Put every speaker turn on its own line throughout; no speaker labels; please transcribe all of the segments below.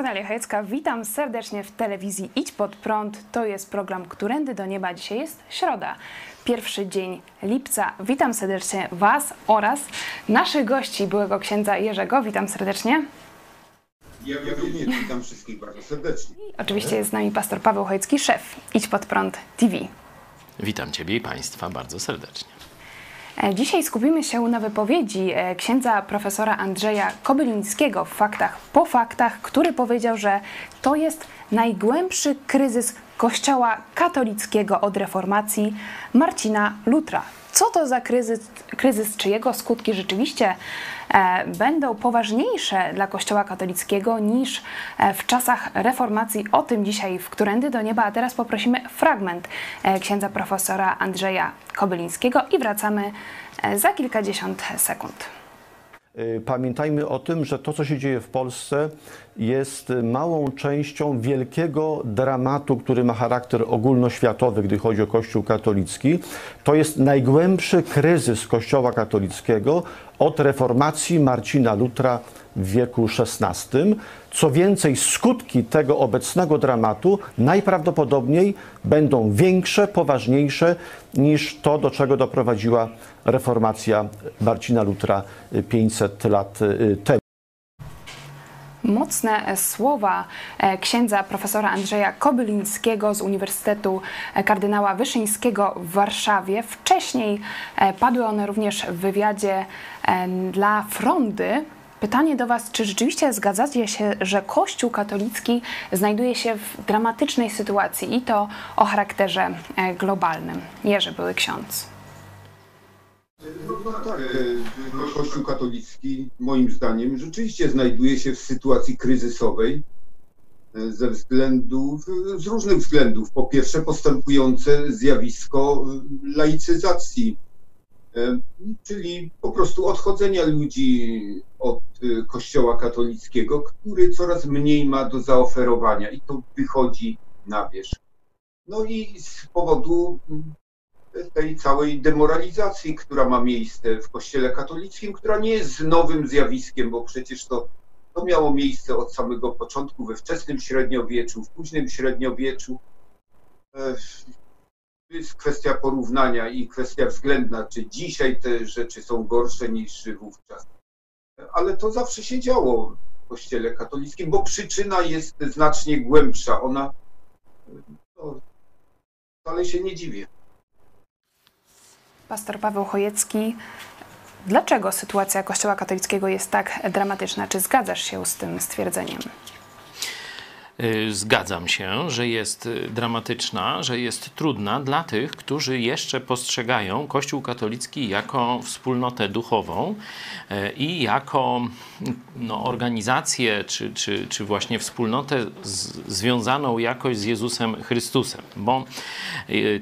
Kornelia Chojecka, witam serdecznie w telewizji Idź Pod Prąd. To jest program Którędy do Nieba. Dzisiaj jest środa, pierwszy dzień lipca. Witam serdecznie Was oraz naszych gości, byłego księdza Jerzego. Witam serdecznie.
Ja również witam wszystkich bardzo serdecznie.
I oczywiście jest z nami pastor Paweł Chojecki, szef Idź Pod Prąd TV.
Witam Ciebie i Państwa bardzo serdecznie.
E, Dzisiaj skupimy się na wypowiedzi e, księdza profesora Andrzeja Kobylińskiego w Faktach po faktach, który powiedział, że to jest najgłębszy kryzys Kościoła katolickiego od reformacji Marcina Lutra. Co to za kryzys, kryzys czy jego skutki rzeczywiście będą poważniejsze dla Kościoła katolickiego niż e, w czasach reformacji? O tym dzisiaj w Którędy do Nieba, a teraz poprosimy fragment e, księdza profesora Andrzeja Kobylińskiego i wracamy e, za kilkadziesiąt sekund.
Pamiętajmy o tym, że to, co się dzieje w Polsce, jest małą częścią wielkiego dramatu, który ma charakter ogólnoświatowy, gdy chodzi o Kościół katolicki. To jest najgłębszy kryzys Kościoła katolickiego od reformacji Marcina Lutra w wieku XVI. Co więcej, skutki tego obecnego dramatu najprawdopodobniej będą większe, poważniejsze niż to, do czego doprowadziła reformacja Marcina Lutra 500 lat y, temu.
Mocne e, słowa e, księdza profesora Andrzeja Kobylińskiego z Uniwersytetu e, Kardynała Wyszyńskiego w Warszawie. Wcześniej padły one również w wywiadzie dla Frondy. Pytanie do Was, czy rzeczywiście zgadzacie się, że Kościół katolicki znajduje się w dramatycznej sytuacji i to o charakterze globalnym? Jerzy były ksiądz.
No tak, e, Kościół katolicki moim zdaniem rzeczywiście znajduje się w sytuacji kryzysowej e, ze względów, z różnych względów. Po pierwsze postępujące zjawisko e, laicyzacji, e, czyli po prostu odchodzenia ludzi od e, Kościoła katolickiego, który coraz mniej ma do zaoferowania i to wychodzi na wierzch. No i z powodu tej całej demoralizacji, która ma miejsce w Kościele katolickim, która nie jest nowym zjawiskiem, bo przecież to, to miało miejsce od samego początku we wczesnym średniowieczu, w późnym średniowieczu. E, To jest kwestia porównania i kwestia względna, czy dzisiaj te rzeczy są gorsze niż wówczas. Ale to zawsze się działo w Kościele katolickim, bo przyczyna jest znacznie głębsza. Ona, no, wcale się nie dziwię.
Pastor Paweł Chojecki, dlaczego sytuacja Kościoła katolickiego jest tak dramatyczna? Czy zgadzasz się z tym stwierdzeniem?
Y, Zgadzam się, że jest y, dramatyczna, że jest trudna dla tych, którzy jeszcze postrzegają Kościół katolicki jako wspólnotę duchową y, i jako no, organizację, czy, czy, czy właśnie wspólnotę z, związaną jakoś z Jezusem Chrystusem. Bo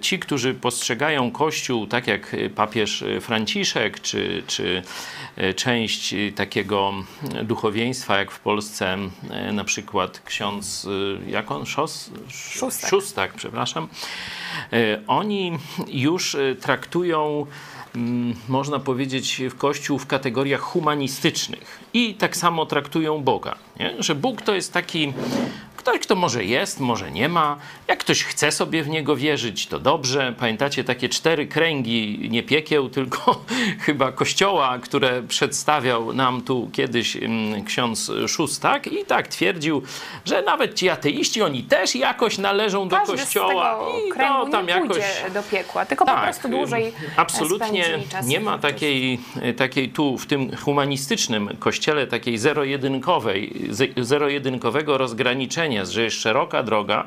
ci, którzy postrzegają Kościół tak jak papież Franciszek, czy, czy część takiego duchowieństwa, jak w Polsce na przykład ksiądz, jak on, Szos?
Szóstak.
Szóstak, przepraszam. Y, Oni już y, traktują mm, można powiedzieć, w Kościół w kategoriach humanistycznych i tak samo traktują Boga. Nie? Że Bóg to jest taki ktoś, kto może jest, może nie ma. Jak ktoś chce sobie w niego wierzyć, to dobrze. Pamiętacie takie cztery kręgi, nie piekieł, tylko chyba kościoła, które przedstawiał nam tu kiedyś mm, ksiądz Szóstak i tak twierdził, że nawet ci ateiści, oni też jakoś należą do
Każdy
kościoła
z tego
i no, tam
nie
jakoś
do piekła, tylko po prostu dłużej e,
Absolutnie nie ma takiej, takiej tu w tym humanistycznym kościele takiej zero-jedynkowej, ze- zero-jedynkowego rozgraniczenia Natomiast, że jest szeroka droga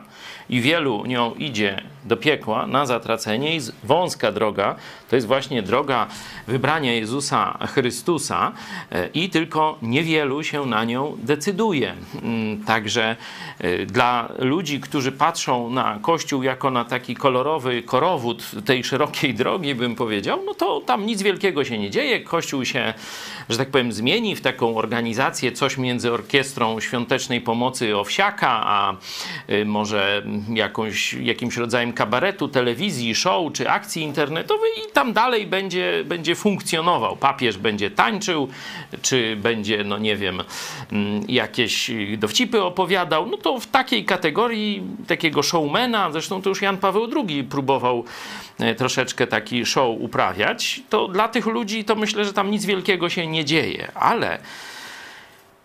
i wielu nią idzie do piekła na zatracenie, i wąska droga to jest właśnie droga wybrania Jezusa Chrystusa, e, i tylko niewielu się na nią decyduje. Mm, także e, dla ludzi, którzy patrzą na Kościół jako na taki kolorowy korowód tej szerokiej drogi, bym powiedział, no to tam nic wielkiego się nie dzieje. Kościół się, że tak powiem, zmieni w taką organizację, coś między orkiestrą świątecznej pomocy Owsiaka, a y, może jakąś, jakimś rodzajem kabaretu, telewizji, show czy akcji internetowej i tam dalej będzie, będzie funkcjonował. Papież będzie tańczył, czy będzie, no nie wiem, mm, jakieś dowcipy opowiadał, no to w takiej kategorii takiego showmana, zresztą to już Jan Paweł II próbował e, troszeczkę taki show uprawiać, to dla tych ludzi to myślę, że tam nic wielkiego się nie dzieje, ale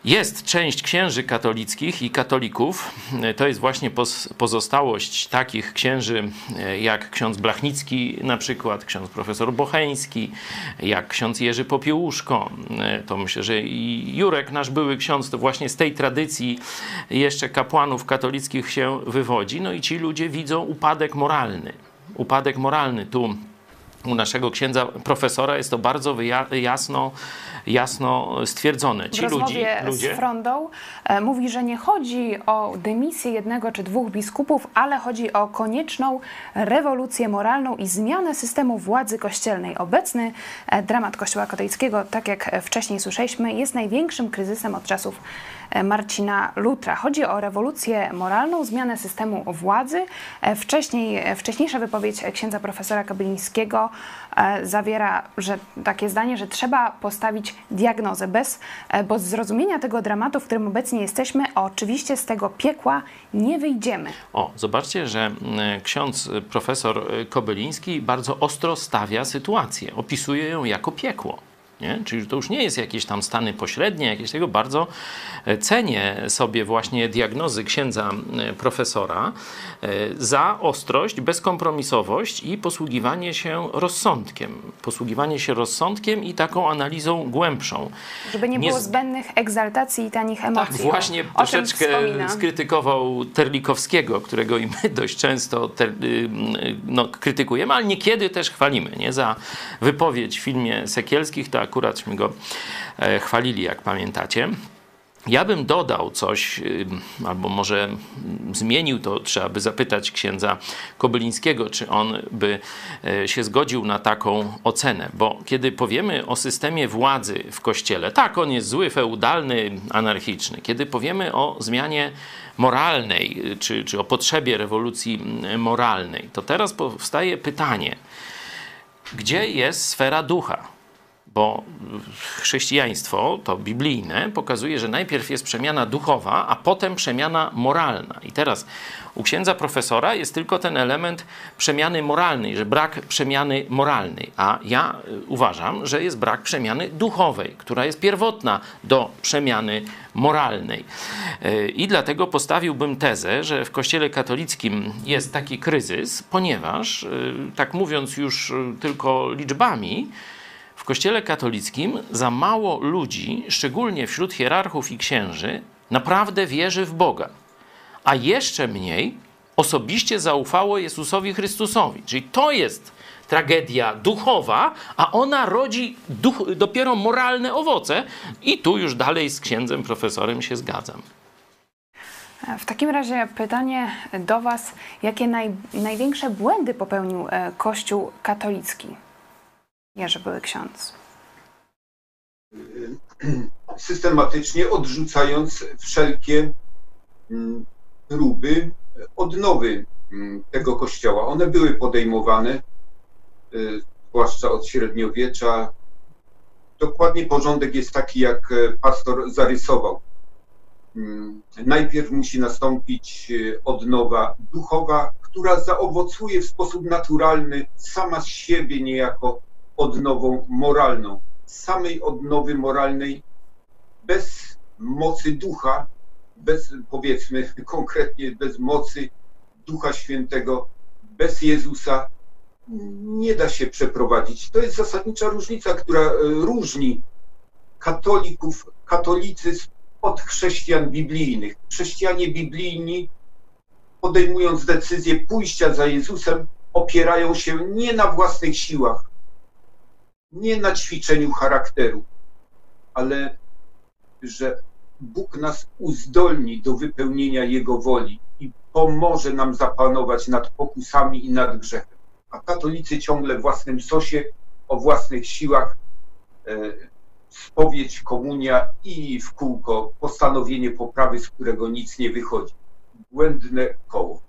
jest część księży katolickich i katolików, to jest właśnie pozostałość takich księży e, jak ksiądz Blachnicki na przykład, ksiądz profesor Bocheński, jak ksiądz Jerzy Popiełuszko. E, to myślę, że i Jurek, nasz były ksiądz, to właśnie z tej tradycji jeszcze kapłanów katolickich się wywodzi. No i ci ludzie widzą upadek moralny. Upadek moralny tu u naszego księdza profesora jest to bardzo jasno, jasno stwierdzone.
Ci w rozmowie ludzie, z Frondą e, mówi, że nie chodzi o dymisję jednego czy dwóch biskupów, ale chodzi o konieczną rewolucję moralną i zmianę systemu władzy kościelnej. Obecny e, dramat Kościoła katolickiego, tak jak wcześniej słyszeliśmy, jest największym kryzysem od czasów Marcina Lutra. Chodzi o rewolucję moralną, zmianę systemu władzy. E, wcześniej, e, wcześniejsza wypowiedź księdza profesora Kabylińskiego zawiera że takie zdanie, że trzeba postawić diagnozę. Bez, bez zrozumienia tego dramatu, w którym obecnie jesteśmy, oczywiście z tego piekła nie wyjdziemy.
O, zobaczcie, że ksiądz profesor Kobyliński bardzo ostro stawia sytuację, opisuje ją jako piekło. Nie? Czyli to już nie jest jakieś tam stany pośrednie, jakieś tego bardzo e, cenię sobie właśnie diagnozy księdza profesora e, za ostrość, bezkompromisowość i posługiwanie się rozsądkiem. Posługiwanie się rozsądkiem i taką analizą głębszą.
Żeby nie, nie było zbędnych egzaltacji i tanich tak, emocji.
Tak, właśnie o, troszeczkę skrytykował Terlikowskiego, którego i my dość często ter, y, no, krytykujemy, ale niekiedy też chwalimy. Nie? Za wypowiedź w filmie Sekielskich tak akuraćśmy go e, chwalili, jak pamiętacie. Ja bym dodał coś, y, albo może zmienił to, trzeba by zapytać księdza Kobylińskiego, czy on by e, się zgodził na taką ocenę. Bo kiedy powiemy o systemie władzy w kościele, tak, on jest zły, feudalny, anarchiczny. Kiedy powiemy o zmianie moralnej, y, czy, czy o potrzebie rewolucji moralnej, to teraz powstaje pytanie, gdzie jest sfera ducha? Bo chrześcijaństwo, to biblijne, pokazuje, że najpierw jest przemiana duchowa, a potem przemiana moralna. I teraz u księdza profesora jest tylko ten element przemiany moralnej, że brak przemiany moralnej, a ja y, uważam, że jest brak przemiany duchowej, która jest pierwotna do przemiany moralnej. Y, I dlatego postawiłbym tezę, że w Kościele katolickim jest taki kryzys, ponieważ, y, tak mówiąc już tylko liczbami, Kościele katolickim za mało ludzi, szczególnie wśród hierarchów i księży, naprawdę wierzy w Boga, a jeszcze mniej osobiście zaufało Jezusowi Chrystusowi. Czyli to jest tragedia duchowa, a ona rodzi duch, dopiero moralne owoce. I tu już dalej z księdzem profesorem się zgadzam.
W takim razie pytanie do Was: jakie naj, największe błędy popełnił e, Kościół katolicki? Jerzy były ksiądz.
Systematycznie odrzucając wszelkie mm, próby odnowy mm, tego kościoła. One były podejmowane, y, zwłaszcza od średniowiecza. Dokładnie porządek jest taki, jak e, pastor zarysował. Mm, najpierw musi nastąpić e, odnowa duchowa, która zaowocuje w sposób naturalny sama z siebie niejako odnową moralną. Samej odnowy moralnej bez mocy ducha, bez powiedzmy konkretnie bez mocy Ducha Świętego, bez Jezusa nie da się przeprowadzić. To jest zasadnicza różnica, która e, różni katolików, katolicyzm od chrześcijan biblijnych. Chrześcijanie biblijni, podejmując decyzję pójścia za Jezusem, opierają się nie na własnych siłach, nie na ćwiczeniu charakteru, ale że Bóg nas uzdolni do wypełnienia Jego woli i pomoże nam zapanować nad pokusami i nad grzechem. A katolicy ciągle w własnym sosie, o własnych siłach, e, spowiedź, komunia i w kółko postanowienie poprawy, z którego nic nie wychodzi. Błędne koło.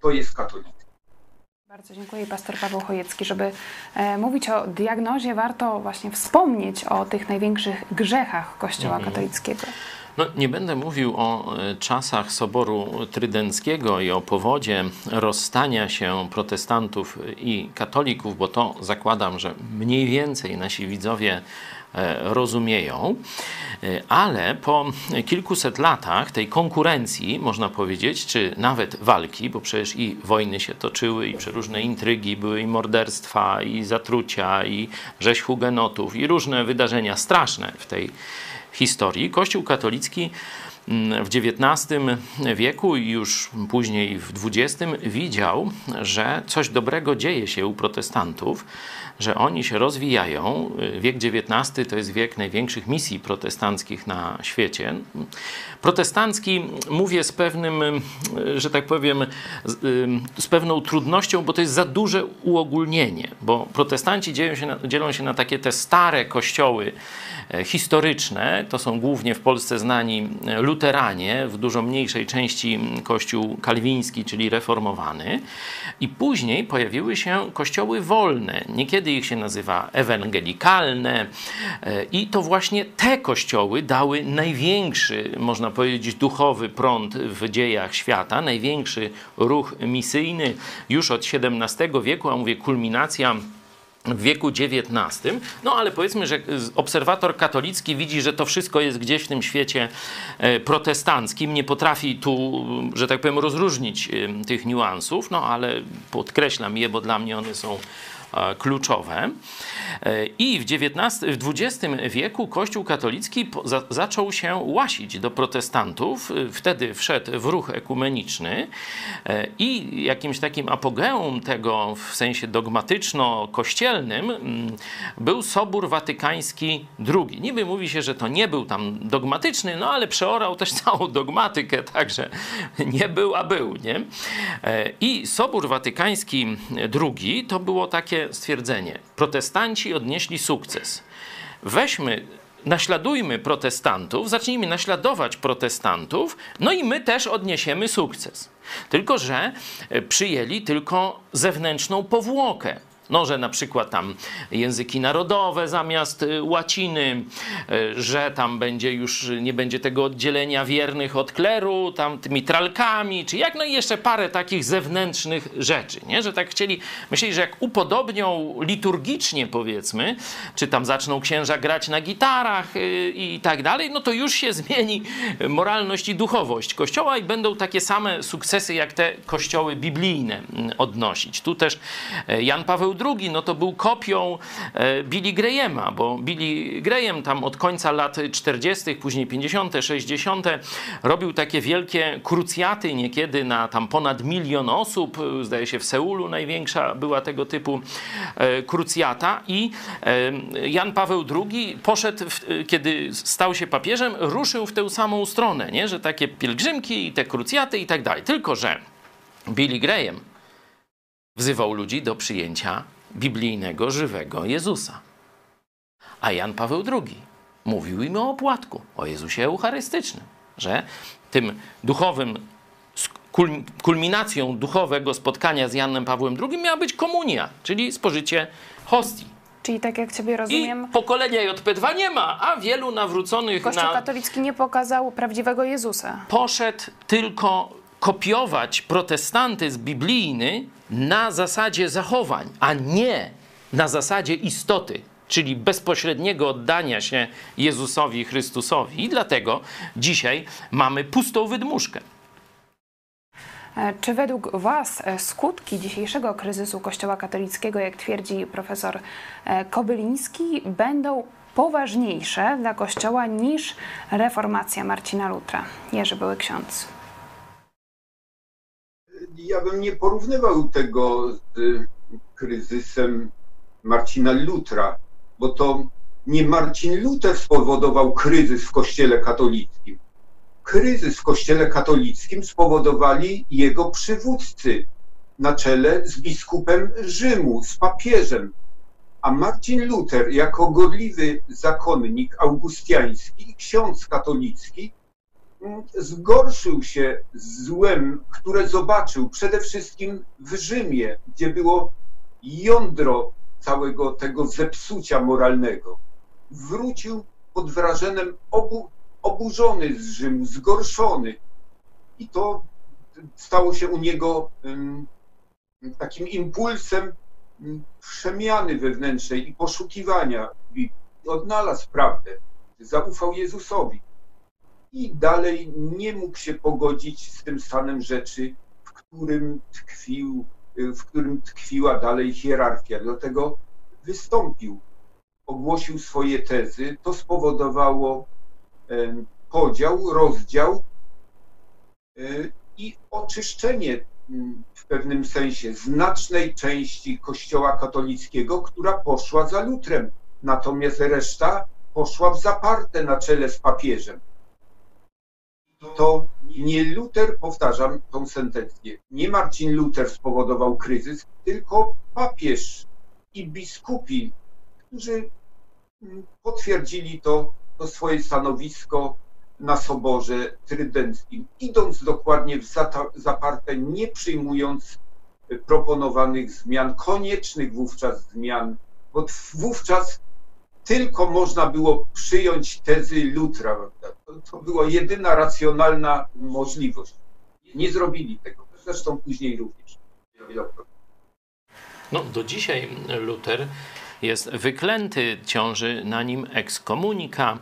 To jest katolicyzm.
Bardzo dziękuję pastor Paweł Chojecki. Żeby e, mówić o diagnozie, warto właśnie wspomnieć o tych największych grzechach Kościoła
Mhm.
katolickiego.
No, nie będę mówił o e, czasach Soboru Trydenckiego i o powodzie rozstania się protestantów i katolików, bo to zakładam, że mniej więcej nasi widzowie rozumieją, E, ale po kilkuset latach tej konkurencji, można powiedzieć, czy nawet walki, bo przecież i wojny się toczyły, i przeróżne intrygi, były i morderstwa, i zatrucia, i rzeź hugenotów, i różne wydarzenia straszne w tej historii. Kościół katolicki w XIX wieku i już później w XX widział, że coś dobrego dzieje się u protestantów, że oni się rozwijają. Wiek XIX to jest wiek największych misji protestanckich na świecie. Protestancki mówię z pewnym, że tak powiem, z, z pewną trudnością, bo to jest za duże uogólnienie, bo protestanci dzielą się na, dzielą się na takie te stare kościoły historyczne, to są głównie w Polsce znani luteranie, w dużo mniejszej części kościół kalwiński, czyli reformowany. I później pojawiły się kościoły wolne. Niekiedy ich się nazywa ewangelikalne. E, I to właśnie te kościoły dały największy, można powiedzieć, duchowy prąd w dziejach świata, największy ruch misyjny już od XVII wieku, a mówię kulminacja w wieku XIX. No ale powiedzmy, że obserwator katolicki widzi, że to wszystko jest gdzieś w tym świecie e, protestanckim, nie potrafi tu, że tak powiem, rozróżnić e, tych niuansów, no ale podkreślam je, bo dla mnie one są kluczowe. I w, w XX wieku Kościół katolicki za, zaczął się łasić do protestantów. Wtedy wszedł w ruch ekumeniczny i jakimś takim apogeum tego w sensie dogmatyczno-kościelnym mm, był Sobór Watykański II. Niby mówi się, że to nie był tam dogmatyczny, no ale przeorał też całą dogmatykę, także nie był, a był, nie? I Sobór Watykański II to było takie stwierdzenie. Protestanci odnieśli sukces. Weźmy naśladujmy protestantów, zacznijmy naśladować protestantów, no i my też odniesiemy sukces. Tylko, że przyjęli tylko zewnętrzną powłokę. No, że na przykład tam języki narodowe zamiast łaciny, że tam będzie już, nie będzie tego oddzielenia wiernych od kleru, tam tymi tralkami, czy jak, no i jeszcze parę takich zewnętrznych rzeczy, nie? Że tak chcieli, myśleli, że jak upodobnią liturgicznie powiedzmy, czy tam zaczną księża grać na gitarach i tak dalej, no to już się zmieni moralność i duchowość Kościoła i będą takie same sukcesy, jak te kościoły biblijne odnosić. Tu też Jan Paweł II, no to był kopią e, Billy Grahama, bo Billy Graham tam od końca lat 40., później 50., 60. robił takie wielkie krucjaty, niekiedy na tam ponad milion osób, zdaje się w Seulu największa była tego typu e, krucjata i e, Jan Paweł II poszedł, kiedy stał się papieżem, ruszył w tę samą stronę, nie? że takie pielgrzymki i te krucjaty i tak dalej. Tylko, że Billy Graham wzywał ludzi do przyjęcia biblijnego, żywego Jezusa. A Jan Paweł II mówił im o opłatku, o Jezusie Eucharystycznym, że tym duchowym, kulminacją duchowego spotkania z Janem Pawłem II miała być komunia, czyli spożycie hostii.
Czyli tak jak Ciebie rozumiem...
I pokolenia JP2 nie ma, a wielu nawróconych
Kościół
na...
katolicki nie pokazał prawdziwego Jezusa.
Poszedł tylko kopiować protestantyzm biblijny na zasadzie zachowań, a nie na zasadzie istoty, czyli bezpośredniego oddania się Jezusowi Chrystusowi. I dlatego dzisiaj mamy pustą wydmuszkę.
Czy według Was skutki dzisiejszego kryzysu Kościoła katolickiego, jak twierdzi profesor Kobyliński, będą poważniejsze dla Kościoła niż reformacja Marcina Lutra? Jerzy były ksiądz.
Ja bym nie porównywał tego z kryzysem Marcina Lutra, bo to nie Marcin Luther spowodował kryzys w Kościele katolickim. Kryzys w Kościele katolickim spowodowali jego przywódcy na czele z biskupem Rzymu, z papieżem. A Marcin Luther, jako gorliwy zakonnik augustiański i ksiądz katolicki, zgorszył się złem, które zobaczył przede wszystkim w Rzymie, gdzie było jądro całego tego zepsucia moralnego. Wrócił pod wrażeniem obu, oburzony z Rzymu, zgorszony. I to stało się u niego um, takim impulsem um, przemiany wewnętrznej i poszukiwania. I odnalazł prawdę, zaufał Jezusowi. I dalej nie mógł się pogodzić z tym stanem rzeczy, w którym tkwił w którym tkwiła dalej hierarchia. Dlatego wystąpił, ogłosił swoje tezy. To spowodowało podział, rozdział e, i oczyszczenie w pewnym sensie znacznej części Kościoła katolickiego, która poszła za Lutrem. Natomiast reszta poszła w zaparte na czele z papieżem to nie Luther, powtarzam tą sentencję, nie Marcin Luther spowodował kryzys, tylko papież i biskupi, którzy mm, potwierdzili to, to swoje stanowisko na soborze trydenckim, idąc dokładnie w zaparte, nie przyjmując proponowanych zmian, koniecznych wówczas zmian, bo wówczas tylko można było przyjąć tezy Lutra. To była jedyna racjonalna możliwość. Nie zrobili tego. Zresztą później również.
No, do dzisiaj Luther jest wyklęty, ciąży na nim ekskomunika.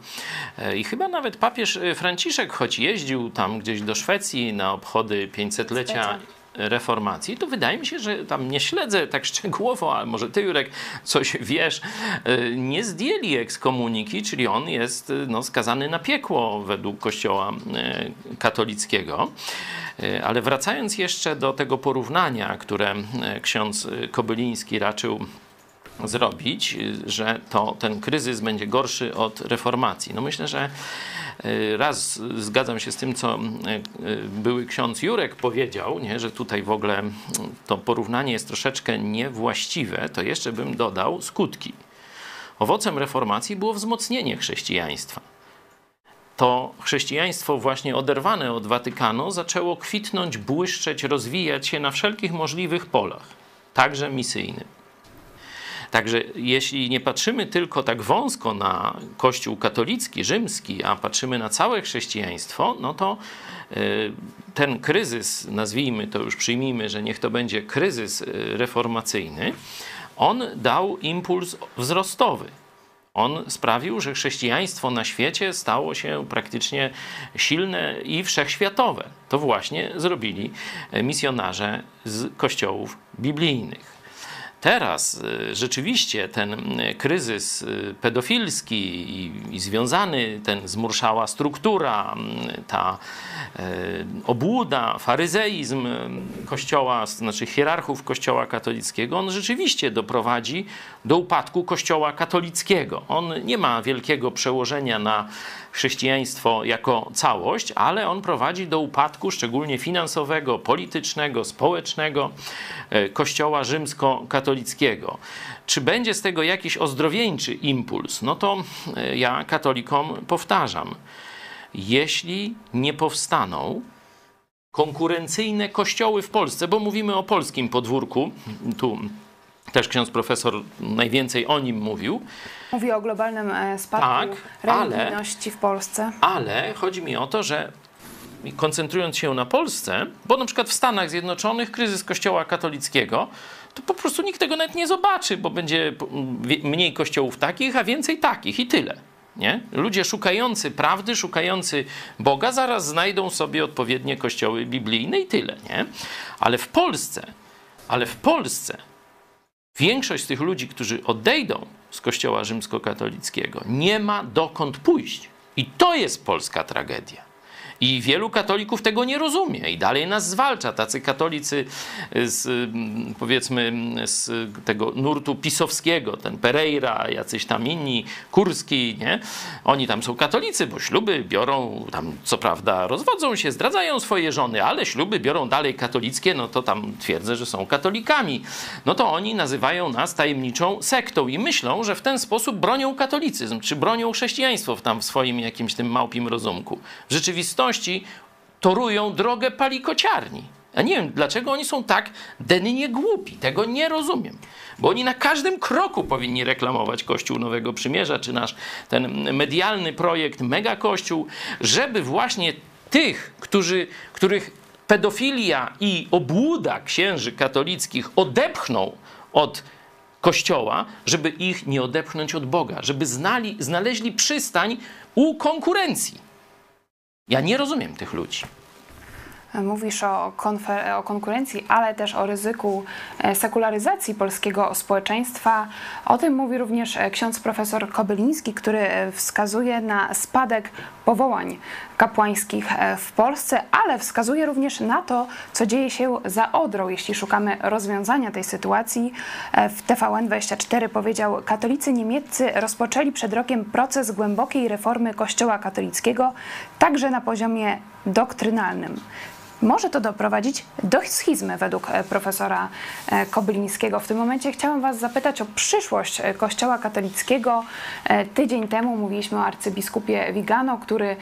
E, I chyba nawet papież Franciszek, choć jeździł tam gdzieś do Szwecji na obchody 500-lecia reformacji, to wydaje mi się, że tam nie śledzę tak szczegółowo, ale może ty, Jurek, coś wiesz, e, nie zdjęli ekskomuniki, czyli on jest e, no, skazany na piekło według kościoła e, katolickiego. Ale wracając jeszcze do tego porównania, które ksiądz Kobyliński raczył zrobić, że to ten kryzys będzie gorszy od reformacji. No myślę, że E, raz zgadzam się z tym, co e, były ksiądz Jurek powiedział, nie, że tutaj w ogóle to porównanie jest troszeczkę niewłaściwe, to jeszcze bym dodał skutki. Owocem reformacji było wzmocnienie chrześcijaństwa. To chrześcijaństwo właśnie oderwane od Watykanu zaczęło kwitnąć, błyszczeć, rozwijać się na wszelkich możliwych polach, także misyjnym. Także jeśli nie patrzymy tylko tak wąsko na Kościół katolicki, rzymski, a patrzymy na całe chrześcijaństwo, no to y, ten kryzys, nazwijmy to już, przyjmijmy, że niech to będzie kryzys y, reformacyjny, on dał impuls wzrostowy. On sprawił, że chrześcijaństwo na świecie stało się praktycznie silne i wszechświatowe. To właśnie zrobili misjonarze z kościołów biblijnych. Teraz y, rzeczywiście ten y, kryzys y, pedofilski i, i związany, ten zmurszała struktura, ta obłuda, faryzeizm kościoła, znaczy hierarchów kościoła katolickiego, on rzeczywiście doprowadzi do upadku kościoła katolickiego. On nie ma wielkiego przełożenia na chrześcijaństwo jako całość, ale on prowadzi do upadku szczególnie finansowego, politycznego, społecznego e, Kościoła rzymskokatolickiego. Czy będzie z tego jakiś ozdrowieńczy impuls? No to e, ja katolikom powtarzam. Jeśli nie powstaną konkurencyjne kościoły w Polsce, bo mówimy o polskim podwórku, tu też ksiądz profesor najwięcej o nim mówił.
Mówi o globalnym e, spadku tak, religijności w Polsce.
Ale chodzi mi o to, że koncentrując się na Polsce, bo na przykład w Stanach Zjednoczonych kryzys kościoła katolickiego, to po prostu nikt tego nawet nie zobaczy, bo będzie mniej kościołów takich, a więcej takich i tyle. Nie? Ludzie szukający prawdy, szukający Boga, zaraz znajdą sobie odpowiednie kościoły biblijne i tyle. Nie? Ale w Polsce, ale w Polsce większość z tych ludzi, którzy odejdą z Kościoła rzymskokatolickiego. Nie ma dokąd pójść. I to jest polska tragedia. I wielu katolików tego nie rozumie i dalej nas zwalcza. Tacy katolicy z, mm, powiedzmy, z tego nurtu pisowskiego, ten Pereira, jacyś tam inni, Kurski, nie? Oni tam są katolicy, bo śluby biorą, tam co prawda rozwodzą się, zdradzają swoje żony, ale śluby biorą dalej katolickie, no to tam twierdzę, że są katolikami. No to oni nazywają nas tajemniczą sektą i myślą, że w ten sposób bronią katolicyzm, czy bronią chrześcijaństwo tam w swoim jakimś tym małpim rozumku. W rzeczywistości torują drogę palikociarni. Ja nie wiem, dlaczego oni są tak dennie głupi. Tego nie rozumiem. Bo oni na każdym kroku powinni reklamować Kościół Nowego Przymierza, czy nasz ten medialny projekt Mega Kościół, żeby właśnie tych, którzy, których pedofilia i obłuda księży katolickich odepchną od Kościoła, żeby ich nie odepchnąć od Boga, żeby znali, znaleźli przystań u konkurencji. Ja nie rozumiem tych ludzi.
Mówisz o, o, konkurencji, ale też o ryzyku e, sekularyzacji polskiego społeczeństwa. O tym mówi również e, ksiądz profesor Kobyliński, który e, wskazuje na spadek powołań kapłańskich w Polsce, ale wskazuje również na to, co dzieje się za Odrą. Jeśli szukamy rozwiązania tej sytuacji, w TVN24 powiedział, katolicy niemieccy rozpoczęli przed rokiem proces głębokiej reformy Kościoła katolickiego, także na poziomie doktrynalnym. Może to doprowadzić do schizmy według e, profesora e, Kobylińskiego. W tym momencie chciałam Was zapytać o przyszłość e, Kościoła katolickiego. Tydzień temu mówiliśmy o arcybiskupie Vigano, który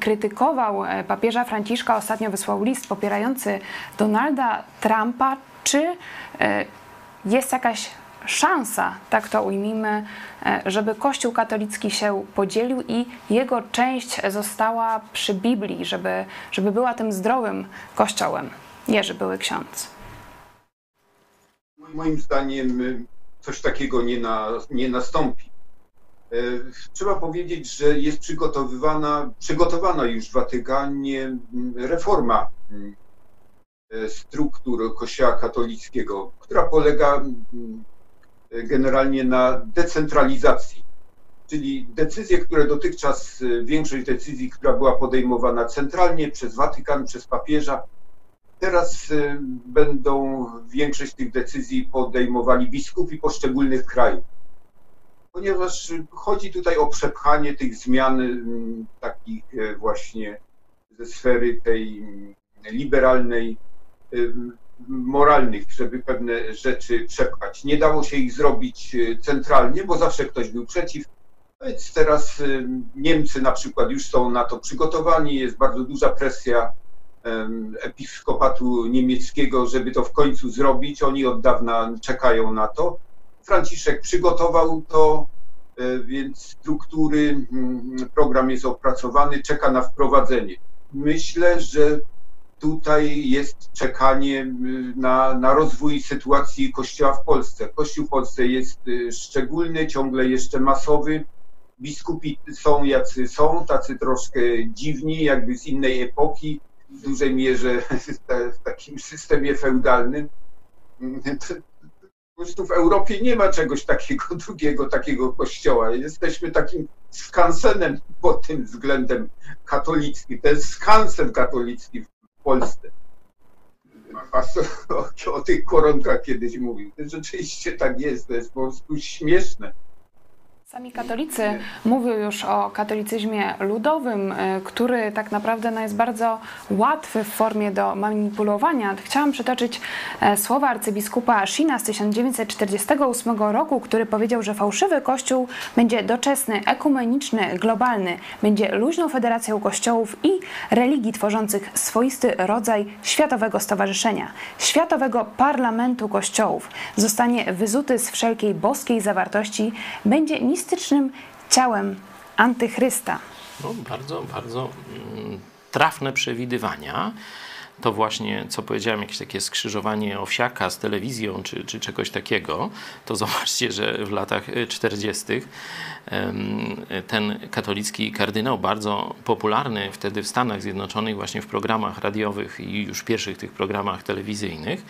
krytykował papieża Franciszka. Ostatnio wysłał list popierający Donalda Trumpa. Czy jest jakaś szansa, tak to ujmijmy, e, żeby Kościół katolicki się podzielił i jego część została przy Biblii, żeby, żeby była tym zdrowym Kościołem. Jerzy były ksiądz.
Moim zdaniem y, coś takiego nie, na, nie nastąpi. E, trzeba powiedzieć, że jest przygotowywana, przygotowana już w Watykanie mm, reforma mm, e, struktur Kościoła katolickiego, która polega mm, generalnie na decentralizacji. Czyli decyzje, które dotychczas, y, większość decyzji, która była podejmowana centralnie przez Watykan, przez papieża, teraz y, będą większość tych decyzji podejmowali biskupi poszczególnych krajów. Ponieważ chodzi tutaj o przepchanie tych zmian takich właśnie ze sfery tej liberalnej moralnych, żeby pewne rzeczy przepchać. Nie dało się ich zrobić e, centralnie, bo zawsze ktoś był przeciw. Więc teraz e, Niemcy na przykład już są na to przygotowani, jest bardzo duża presja episkopatu niemieckiego, żeby to w końcu zrobić. Oni od dawna czekają na to. Franciszek przygotował to, e, więc struktury, program jest opracowany, czeka na wprowadzenie. Myślę, że tutaj jest czekanie y, na, na rozwój sytuacji Kościoła w Polsce. Kościół w Polsce jest y, szczególny, ciągle jeszcze masowy. Biskupi są jacy są, tacy troszkę dziwni, jakby z innej epoki, w dużej mierze w takim systemie feudalnym. Po prostu w Europie nie ma czegoś takiego, drugiego takiego kościoła. Jesteśmy takim skansenem pod tym względem katolickim. To jest skansen katolicki Polsce. O, o tych koronkach kiedyś mówił. Rzeczywiście tak jest, to jest po prostu śmieszne.
Sami katolicy mówią już o katolicyzmie ludowym, y, który tak naprawdę no, jest bardzo łatwy w formie do manipulowania. Chciałam przytoczyć e, słowa arcybiskupa Shina z 1948 roku, który powiedział, że fałszywy kościół będzie doczesny, ekumeniczny, globalny, będzie luźną federacją kościołów i religii tworzących swoisty rodzaj światowego stowarzyszenia, światowego parlamentu kościołów. Zostanie wyzuty z wszelkiej boskiej zawartości, będzie mistycznym ciałem antychrysta.
No, bardzo, bardzo mm, trafne przewidywania. To właśnie, co powiedziałem, jakieś takie skrzyżowanie owsiaka z telewizją czy, czy czegoś takiego, to zobaczcie, że w latach 40. ten katolicki kardynał, bardzo popularny wtedy w Stanach Zjednoczonych, właśnie w programach radiowych i już pierwszych tych programach telewizyjnych,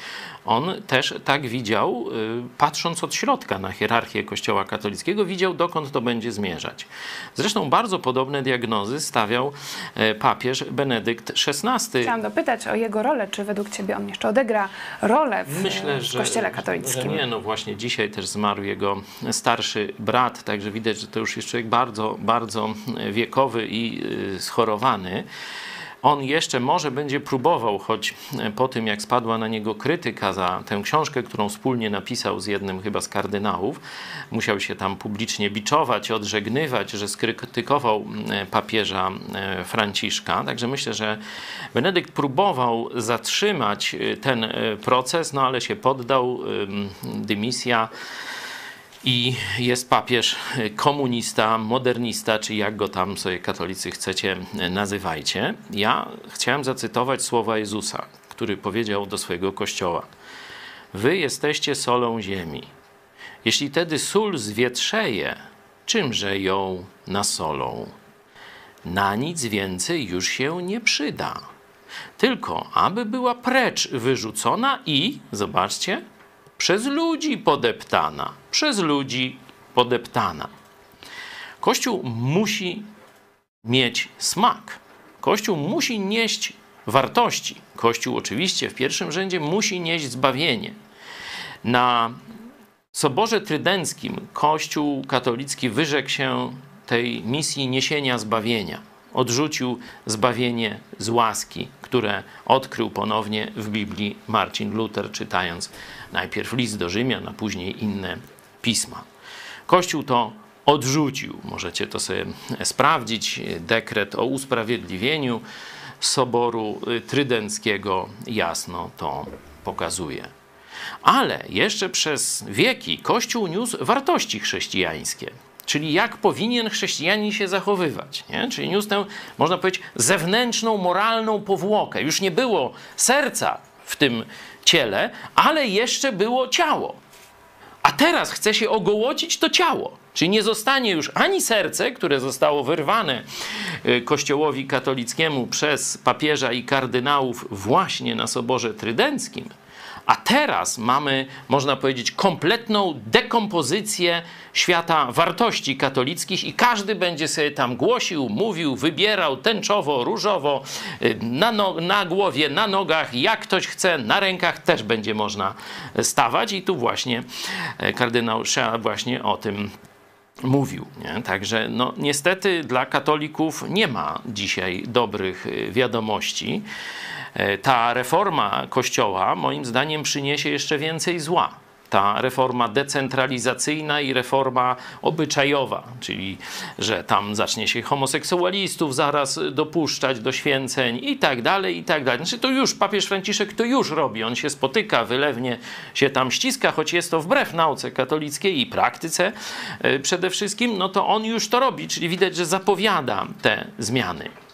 on też tak widział, y, patrząc od środka na hierarchię Kościoła katolickiego, widział dokąd to będzie zmierzać. Zresztą bardzo podobne diagnozy stawiał e, papież Benedykt XVI.
Chciałam dopytać o jego rolę, czy według Ciebie on jeszcze odegra rolę w,
Myślę,
Kościele katolickim?
Że nie, no właśnie dzisiaj też zmarł jego starszy brat, także widać, że to już jest człowiek bardzo, bardzo wiekowy i y, schorowany on jeszcze może będzie próbował, choć e, po tym jak spadła na niego krytyka za tę książkę, którą wspólnie napisał z jednym chyba z kardynałów, musiał się tam publicznie biczować, odżegnywać, że skrytykował e, papieża e, Franciszka. Także myślę, że Benedykt próbował zatrzymać ten proces, no ale się poddał. Dymisja i jest papież komunista, modernista, czy jak go tam sobie katolicy chcecie nazywajcie. Ja chciałem zacytować słowa Jezusa, który powiedział do swojego kościoła: Wy jesteście solą ziemi. Jeśli tedy sól zwietrzeje, czymże ją nasolą? Na nic więcej już się nie przyda. Tylko aby była precz wyrzucona i, zobaczcie, przez ludzi podeptana. Przez ludzi podeptana. Kościół musi mieć smak. Kościół musi nieść wartości. Kościół oczywiście w pierwszym rzędzie musi nieść zbawienie. Na Soborze Trydenckim Kościół katolicki wyrzekł się tej misji niesienia zbawienia. Odrzucił zbawienie z łaski, które odkrył ponownie w Biblii Marcin Luther, czytając najpierw list do Rzymian, a później inne pisma. Kościół to odrzucił. Możecie to sobie sprawdzić. Dekret o usprawiedliwieniu Soboru Trydenckiego jasno to pokazuje. Ale jeszcze przez wieki Kościół niósł wartości chrześcijańskie. Czyli jak powinien chrześcijanin się zachowywać. Nie? Czyli niósł tę, można powiedzieć, zewnętrzną, moralną powłokę. Już nie było serca w tym ciele, ale jeszcze było ciało. Teraz chce się ogołocić to ciało. Czyli nie zostanie już ani serce, które zostało wyrwane y, Kościołowi katolickiemu przez papieża i kardynałów właśnie na Soborze Trydenckim, a teraz mamy, można powiedzieć, kompletną dekompozycję świata wartości katolickich i każdy będzie sobie tam głosił, mówił, wybierał tęczowo, różowo, y, na, no, na głowie, na nogach, jak ktoś chce, na rękach też będzie można stawać i tu właśnie e, kardynał Szea właśnie o tym mówił. Nie? Także no, niestety dla katolików nie ma dzisiaj dobrych y, wiadomości. E, ta reforma Kościoła, moim zdaniem, przyniesie jeszcze więcej zła ta reforma decentralizacyjna i reforma obyczajowa, czyli że tam zacznie się homoseksualistów zaraz dopuszczać do święceń i tak dalej, i tak dalej. Znaczy to już papież Franciszek to już robi, on się spotyka, wylewnie się tam ściska, choć jest to wbrew nauce katolickiej i praktyce e, przede wszystkim, no to on już to robi, czyli widać, że zapowiada te zmiany.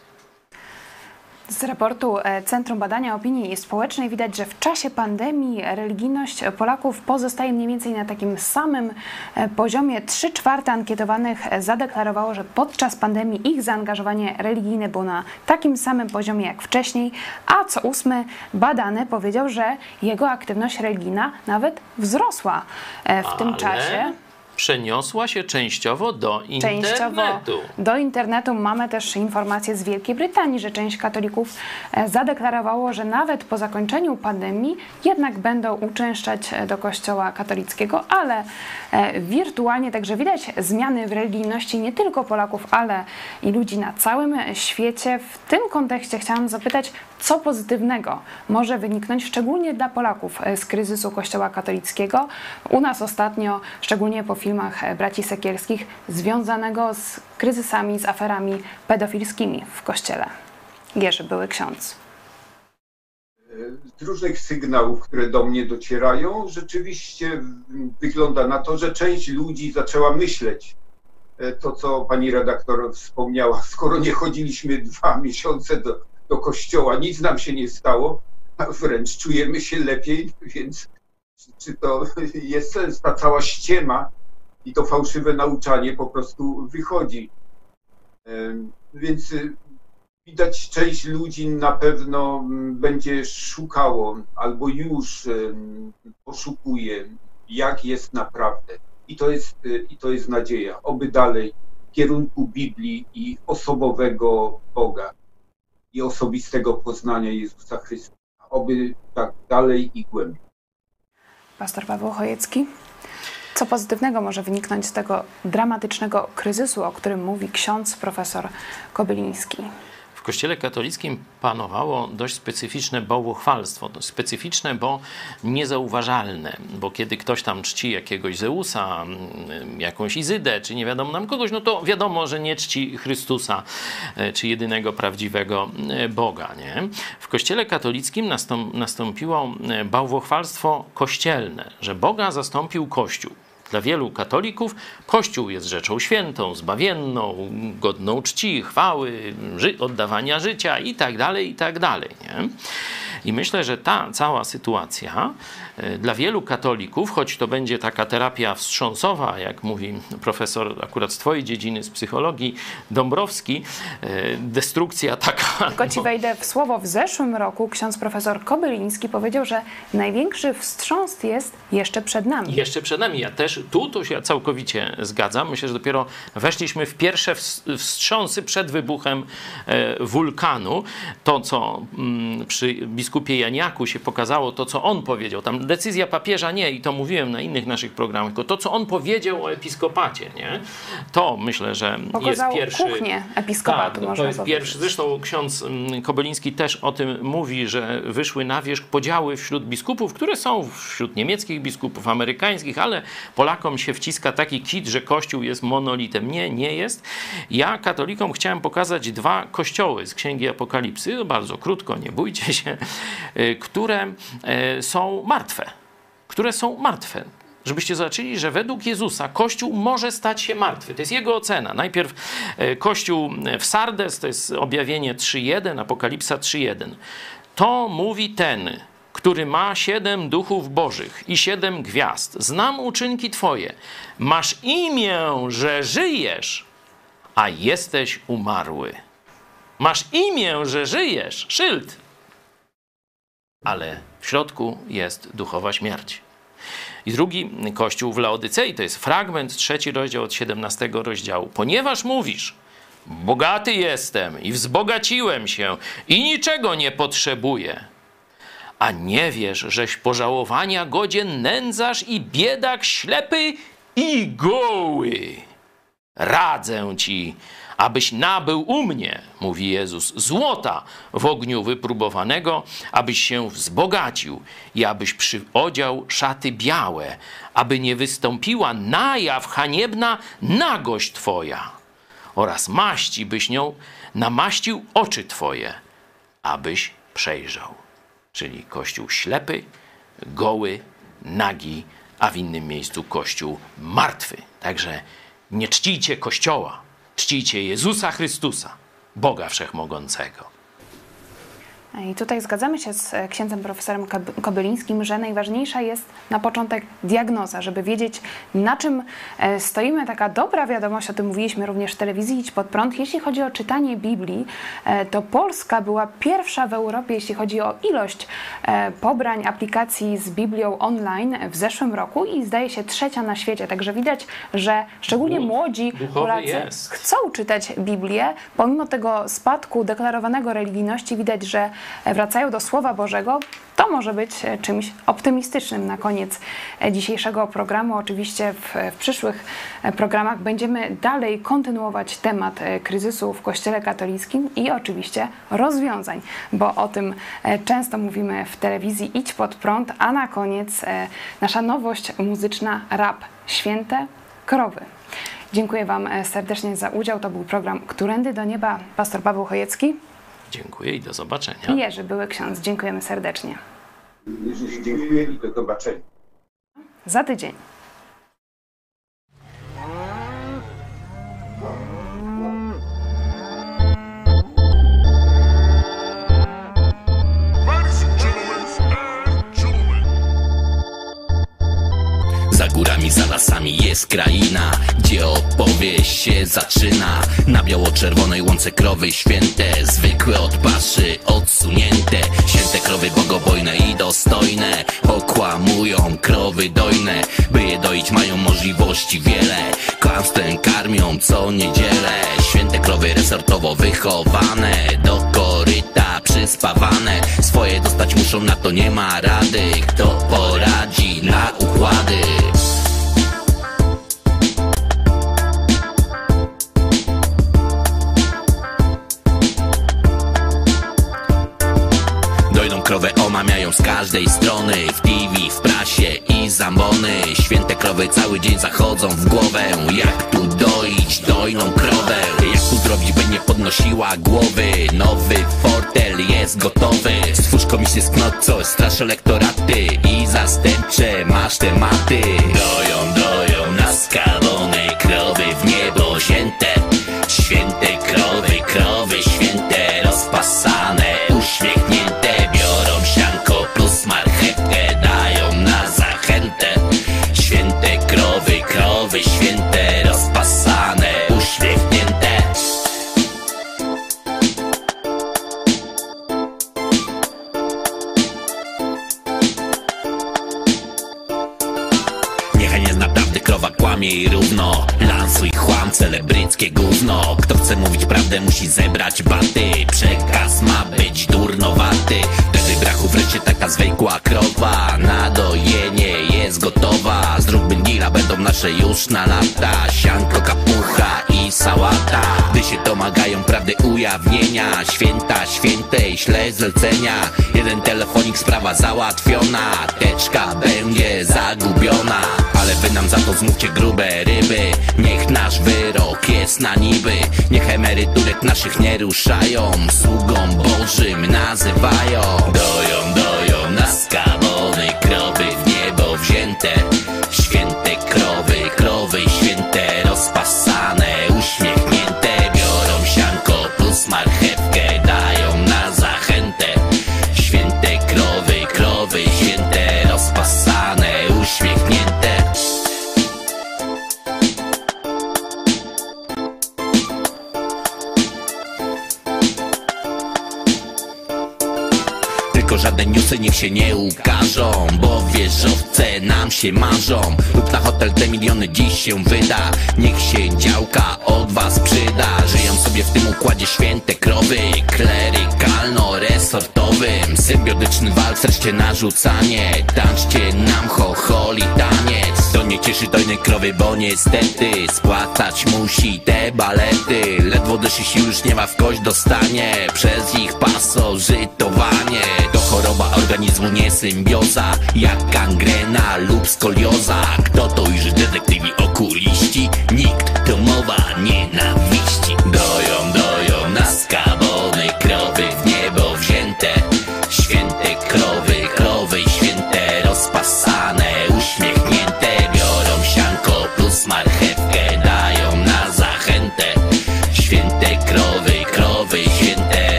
Z raportu e, Centrum Badania Opinii Społecznej widać, że w czasie pandemii religijność Polaków pozostaje mniej więcej na takim samym e, poziomie. Trzy czwarte ankietowanych zadeklarowało, że podczas pandemii ich zaangażowanie religijne było na takim samym poziomie jak wcześniej, a co ósmy badany powiedział, że jego aktywność religijna nawet wzrosła e, w tym
Ale...
czasie
przeniosła się częściowo do internetu. Częściowo
do internetu mamy też informacje z Wielkiej Brytanii, że część katolików e, zadeklarowało, że nawet po zakończeniu pandemii jednak będą uczęszczać e, do kościoła katolickiego, ale e, wirtualnie, także widać zmiany w religijności nie tylko Polaków, ale i ludzi na całym świecie. W tym kontekście chciałam zapytać, co pozytywnego może wyniknąć szczególnie dla Polaków z kryzysu kościoła katolickiego. U nas ostatnio, szczególnie po filmach braci Sekielskich związanego z kryzysami, z aferami pedofilskimi w kościele. Jerzy, były ksiądz.
Z różnych sygnałów, które do mnie docierają, rzeczywiście wygląda na to, że część ludzi zaczęła myśleć to, co pani redaktor wspomniała. Skoro nie chodziliśmy dwa miesiące do, do kościoła, nic nam się nie stało, a wręcz czujemy się lepiej, więc czy to jest sens, ta cała ściema i to fałszywe nauczanie po prostu wychodzi. Więc y, widać, część ludzi na pewno mm, będzie szukało albo już poszukuje, jak jest naprawdę. I to jest, y, i to jest nadzieja. Oby dalej w kierunku Biblii i osobowego Boga i osobistego poznania Jezusa Chrystusa. Oby tak dalej i głębiej.
Pastor Paweł Chojecki. Co pozytywnego może wyniknąć z tego dramatycznego kryzysu, o którym mówi ksiądz profesor Kobyliński?
Kościele katolickim panowało dość specyficzne bałwochwalstwo. Specyficzne, bo niezauważalne, bo kiedy ktoś tam czci jakiegoś Zeusa, mm, jakąś Izydę, czy nie wiadomo nam kogoś, no to wiadomo, że nie czci Chrystusa, e, czy jedynego prawdziwego e, Boga. Nie? W Kościele katolickim nastąpiło e, bałwochwalstwo kościelne, że Boga zastąpił Kościół. Dla wielu katolików Kościół jest rzeczą świętą, zbawienną, godną czci, chwały, ży oddawania życia itd., tak itd. Tak nie? I myślę, że ta cała sytuacja e, dla wielu katolików, choć to będzie taka terapia wstrząsowa, jak mówi profesor akurat z Twojej dziedziny, z psychologii, Dąbrowski, e, destrukcja taka.
Tylko Ci wejdę w słowo. W zeszłym roku ksiądz profesor Kobyliński powiedział, że największy wstrząs jest jeszcze przed nami.
Jeszcze przed nami. Ja też tu to się całkowicie zgadzam. Myślę, że dopiero weszliśmy w pierwsze wstrząsy przed wybuchem e, wulkanu. To, co mm, przy biskupie Janiaku się pokazało, to, co on powiedział. Tam decyzja papieża nie, i to mówiłem na innych naszych programach, tylko to, co on powiedział o episkopacie, nie? To myślę, że
Pokazał
jest pierwszy...
kuchnię episkopatu,
tak, to jest powiedzieć. pierwszy. Zresztą ksiądz mm, Kobyliński też o tym mówi, że wyszły na wierzch podziały wśród biskupów, które są wśród niemieckich biskupów, amerykańskich, ale Polakom się wciska taki kit, że Kościół jest monolitem. Nie, nie jest. Ja katolikom chciałem pokazać dwa kościoły z Księgi Apokalipsy, bardzo krótko, nie bójcie się, które y, są martwe. Które są martwe żebyście zobaczyli, że według Jezusa Kościół może stać się martwy. To jest jego ocena. Najpierw y, Kościół w Sardes, to jest objawienie 3.1, Apokalipsa 3.1. To mówi ten, który ma siedem duchów bożych i siedem gwiazd. Znam uczynki Twoje. Masz imię, że żyjesz, a jesteś umarły. Masz imię, że żyjesz. Szyld. Ale w środku jest duchowa śmierć. I drugi kościół w Laodycei, to jest fragment, trzeci rozdział od 17 rozdziału. Ponieważ mówisz, bogaty jestem i wzbogaciłem się i niczego nie potrzebuję, a nie wiesz, żeś pożałowania godzien nędzarz i biedak ślepy i goły. Radzę ci, abyś nabył u mnie, mówi Jezus, złota w ogniu wypróbowanego, abyś się wzbogacił i abyś przyodział szaty białe, aby nie wystąpiła na jaw haniebna nagość twoja. Oraz maści byś nią namaścił oczy twoje, abyś przejrzał. Czyli kościół ślepy, goły, nagi, a w innym miejscu kościół martwy. Także nie czcijcie kościoła, czcijcie Jezusa Chrystusa, Boga Wszechmogącego.
I tutaj zgadzamy się z e, księdzem profesorem Kobylińskim, że najważniejsza jest na początek diagnoza, żeby wiedzieć, na czym e, stoimy. Taka dobra wiadomość, o tym mówiliśmy również w telewizji Idź Pod Prąd. Jeśli chodzi o czytanie Biblii, e, to Polska była pierwsza w Europie, jeśli chodzi o ilość pobrań aplikacji z Biblią online w zeszłym roku i zdaje się trzecia na świecie. Także widać, że szczególnie młodzi Polacy chcą czytać Biblię. Pomimo tego spadku deklarowanego religijności widać, że wracają do Słowa Bożego, to może być czymś optymistycznym na koniec dzisiejszego programu. Oczywiście w, w, przyszłych programach będziemy dalej kontynuować temat kryzysu w Kościele katolickim i oczywiście rozwiązań, bo o tym często mówimy w telewizji Idź pod prąd, a na koniec nasza nowość muzyczna Rap Święte Krowy. Dziękuję Wam serdecznie za udział. To był program Którędy do Nieba. Pastor Paweł Chojecki.
Dziękuję i do zobaczenia.
Jerzy Były Ksiądz, dziękujemy serdecznie.
Jerzy, dziękuję i do zobaczenia.
Za tydzień.
Kraina, gdzie opowieść się zaczyna. Na biało-czerwonej łące krowy święte Zwykłe od paszy, odsunięte. Święte krowy bogobojne i dostojne Okłamują krowy dojne. By je doić mają możliwości wiele. Kłamstwem karmią co niedzielę. Święte krowy resortowo wychowane Do koryta przyspawane. Swoje dostać muszą, na to nie ma rady. Kto poradzi na układy krowę omamiają z każdej strony. W TV, w prasie i zambony. Święte krowy cały dzień zachodzą w głowę. Jak tu doić dojną krowę? Jak tu zrobić, by nie podnosiła głowy? Nowy fortel jest gotowy. Stwórz komisję z knocą, strasz elektoraty I zastępcze masz tematy musi zebrać baty. Przekaz ma być durnowaty. Wtedy brachu wreszcie taka zwykła krowa Na dojenie jest gotowa. Zróbmy gila, będą nasze już na lata. Sianko, kapucha sałata. Gdy się domagają prawdy ujawnienia Święta, świętej, śle zlecenia. Jeden telefonik, sprawa załatwiona Teczka będzie zagubiona. Ale wy nam za to zmówcie grube ryby. Niech nasz wyrok jest na niby. Niech emeryturek naszych nie ruszają. Sługą Bożym nazywają. Doją, doją na skawony krowy w niebo wzięte Bo wieżowce nam się marzą. Lub na hotel te miliony dziś się wyda. Niech się działka od was przyda. Żyją sobie w tym układzie święte krowy. Klerykalno-resortowym Symbiotyczny walk, wreszcie narzucanie. Tańczcie nam chocholi taniec. To nie cieszy dojnej krowy, bo niestety Spłacać musi te balety. Ledwo dyszy się już nie ma w kość dostanie. Przez ich pasożytowanie. To choroba organizmu, nie symbioza. Jak gangrena lub skolioza Kto to już detektywi okuliści? Nikt, to mowa nie na